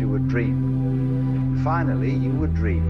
you would dream. Finally, you would dream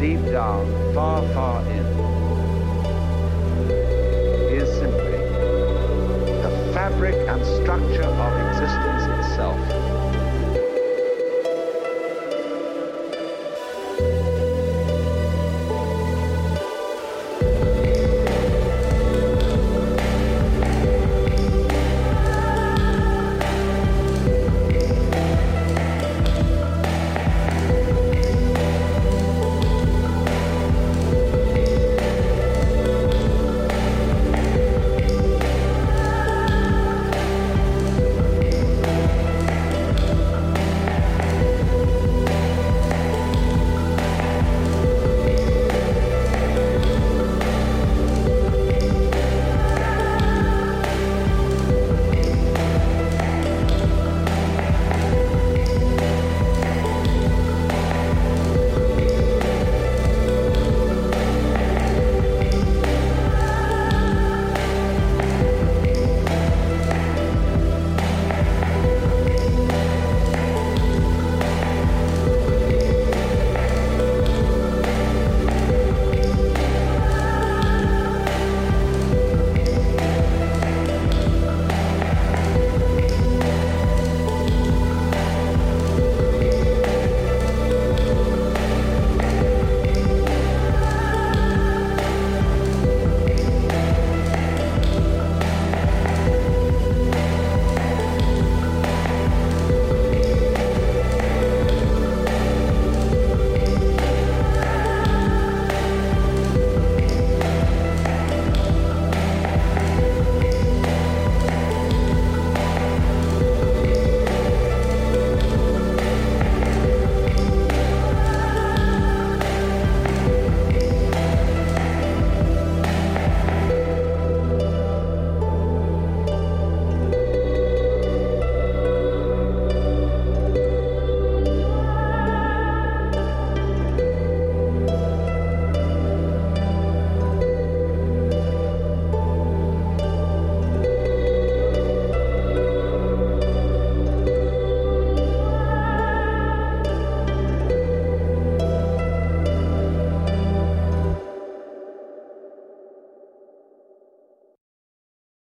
deep down, far, far in, is simply the fabric and structure of existence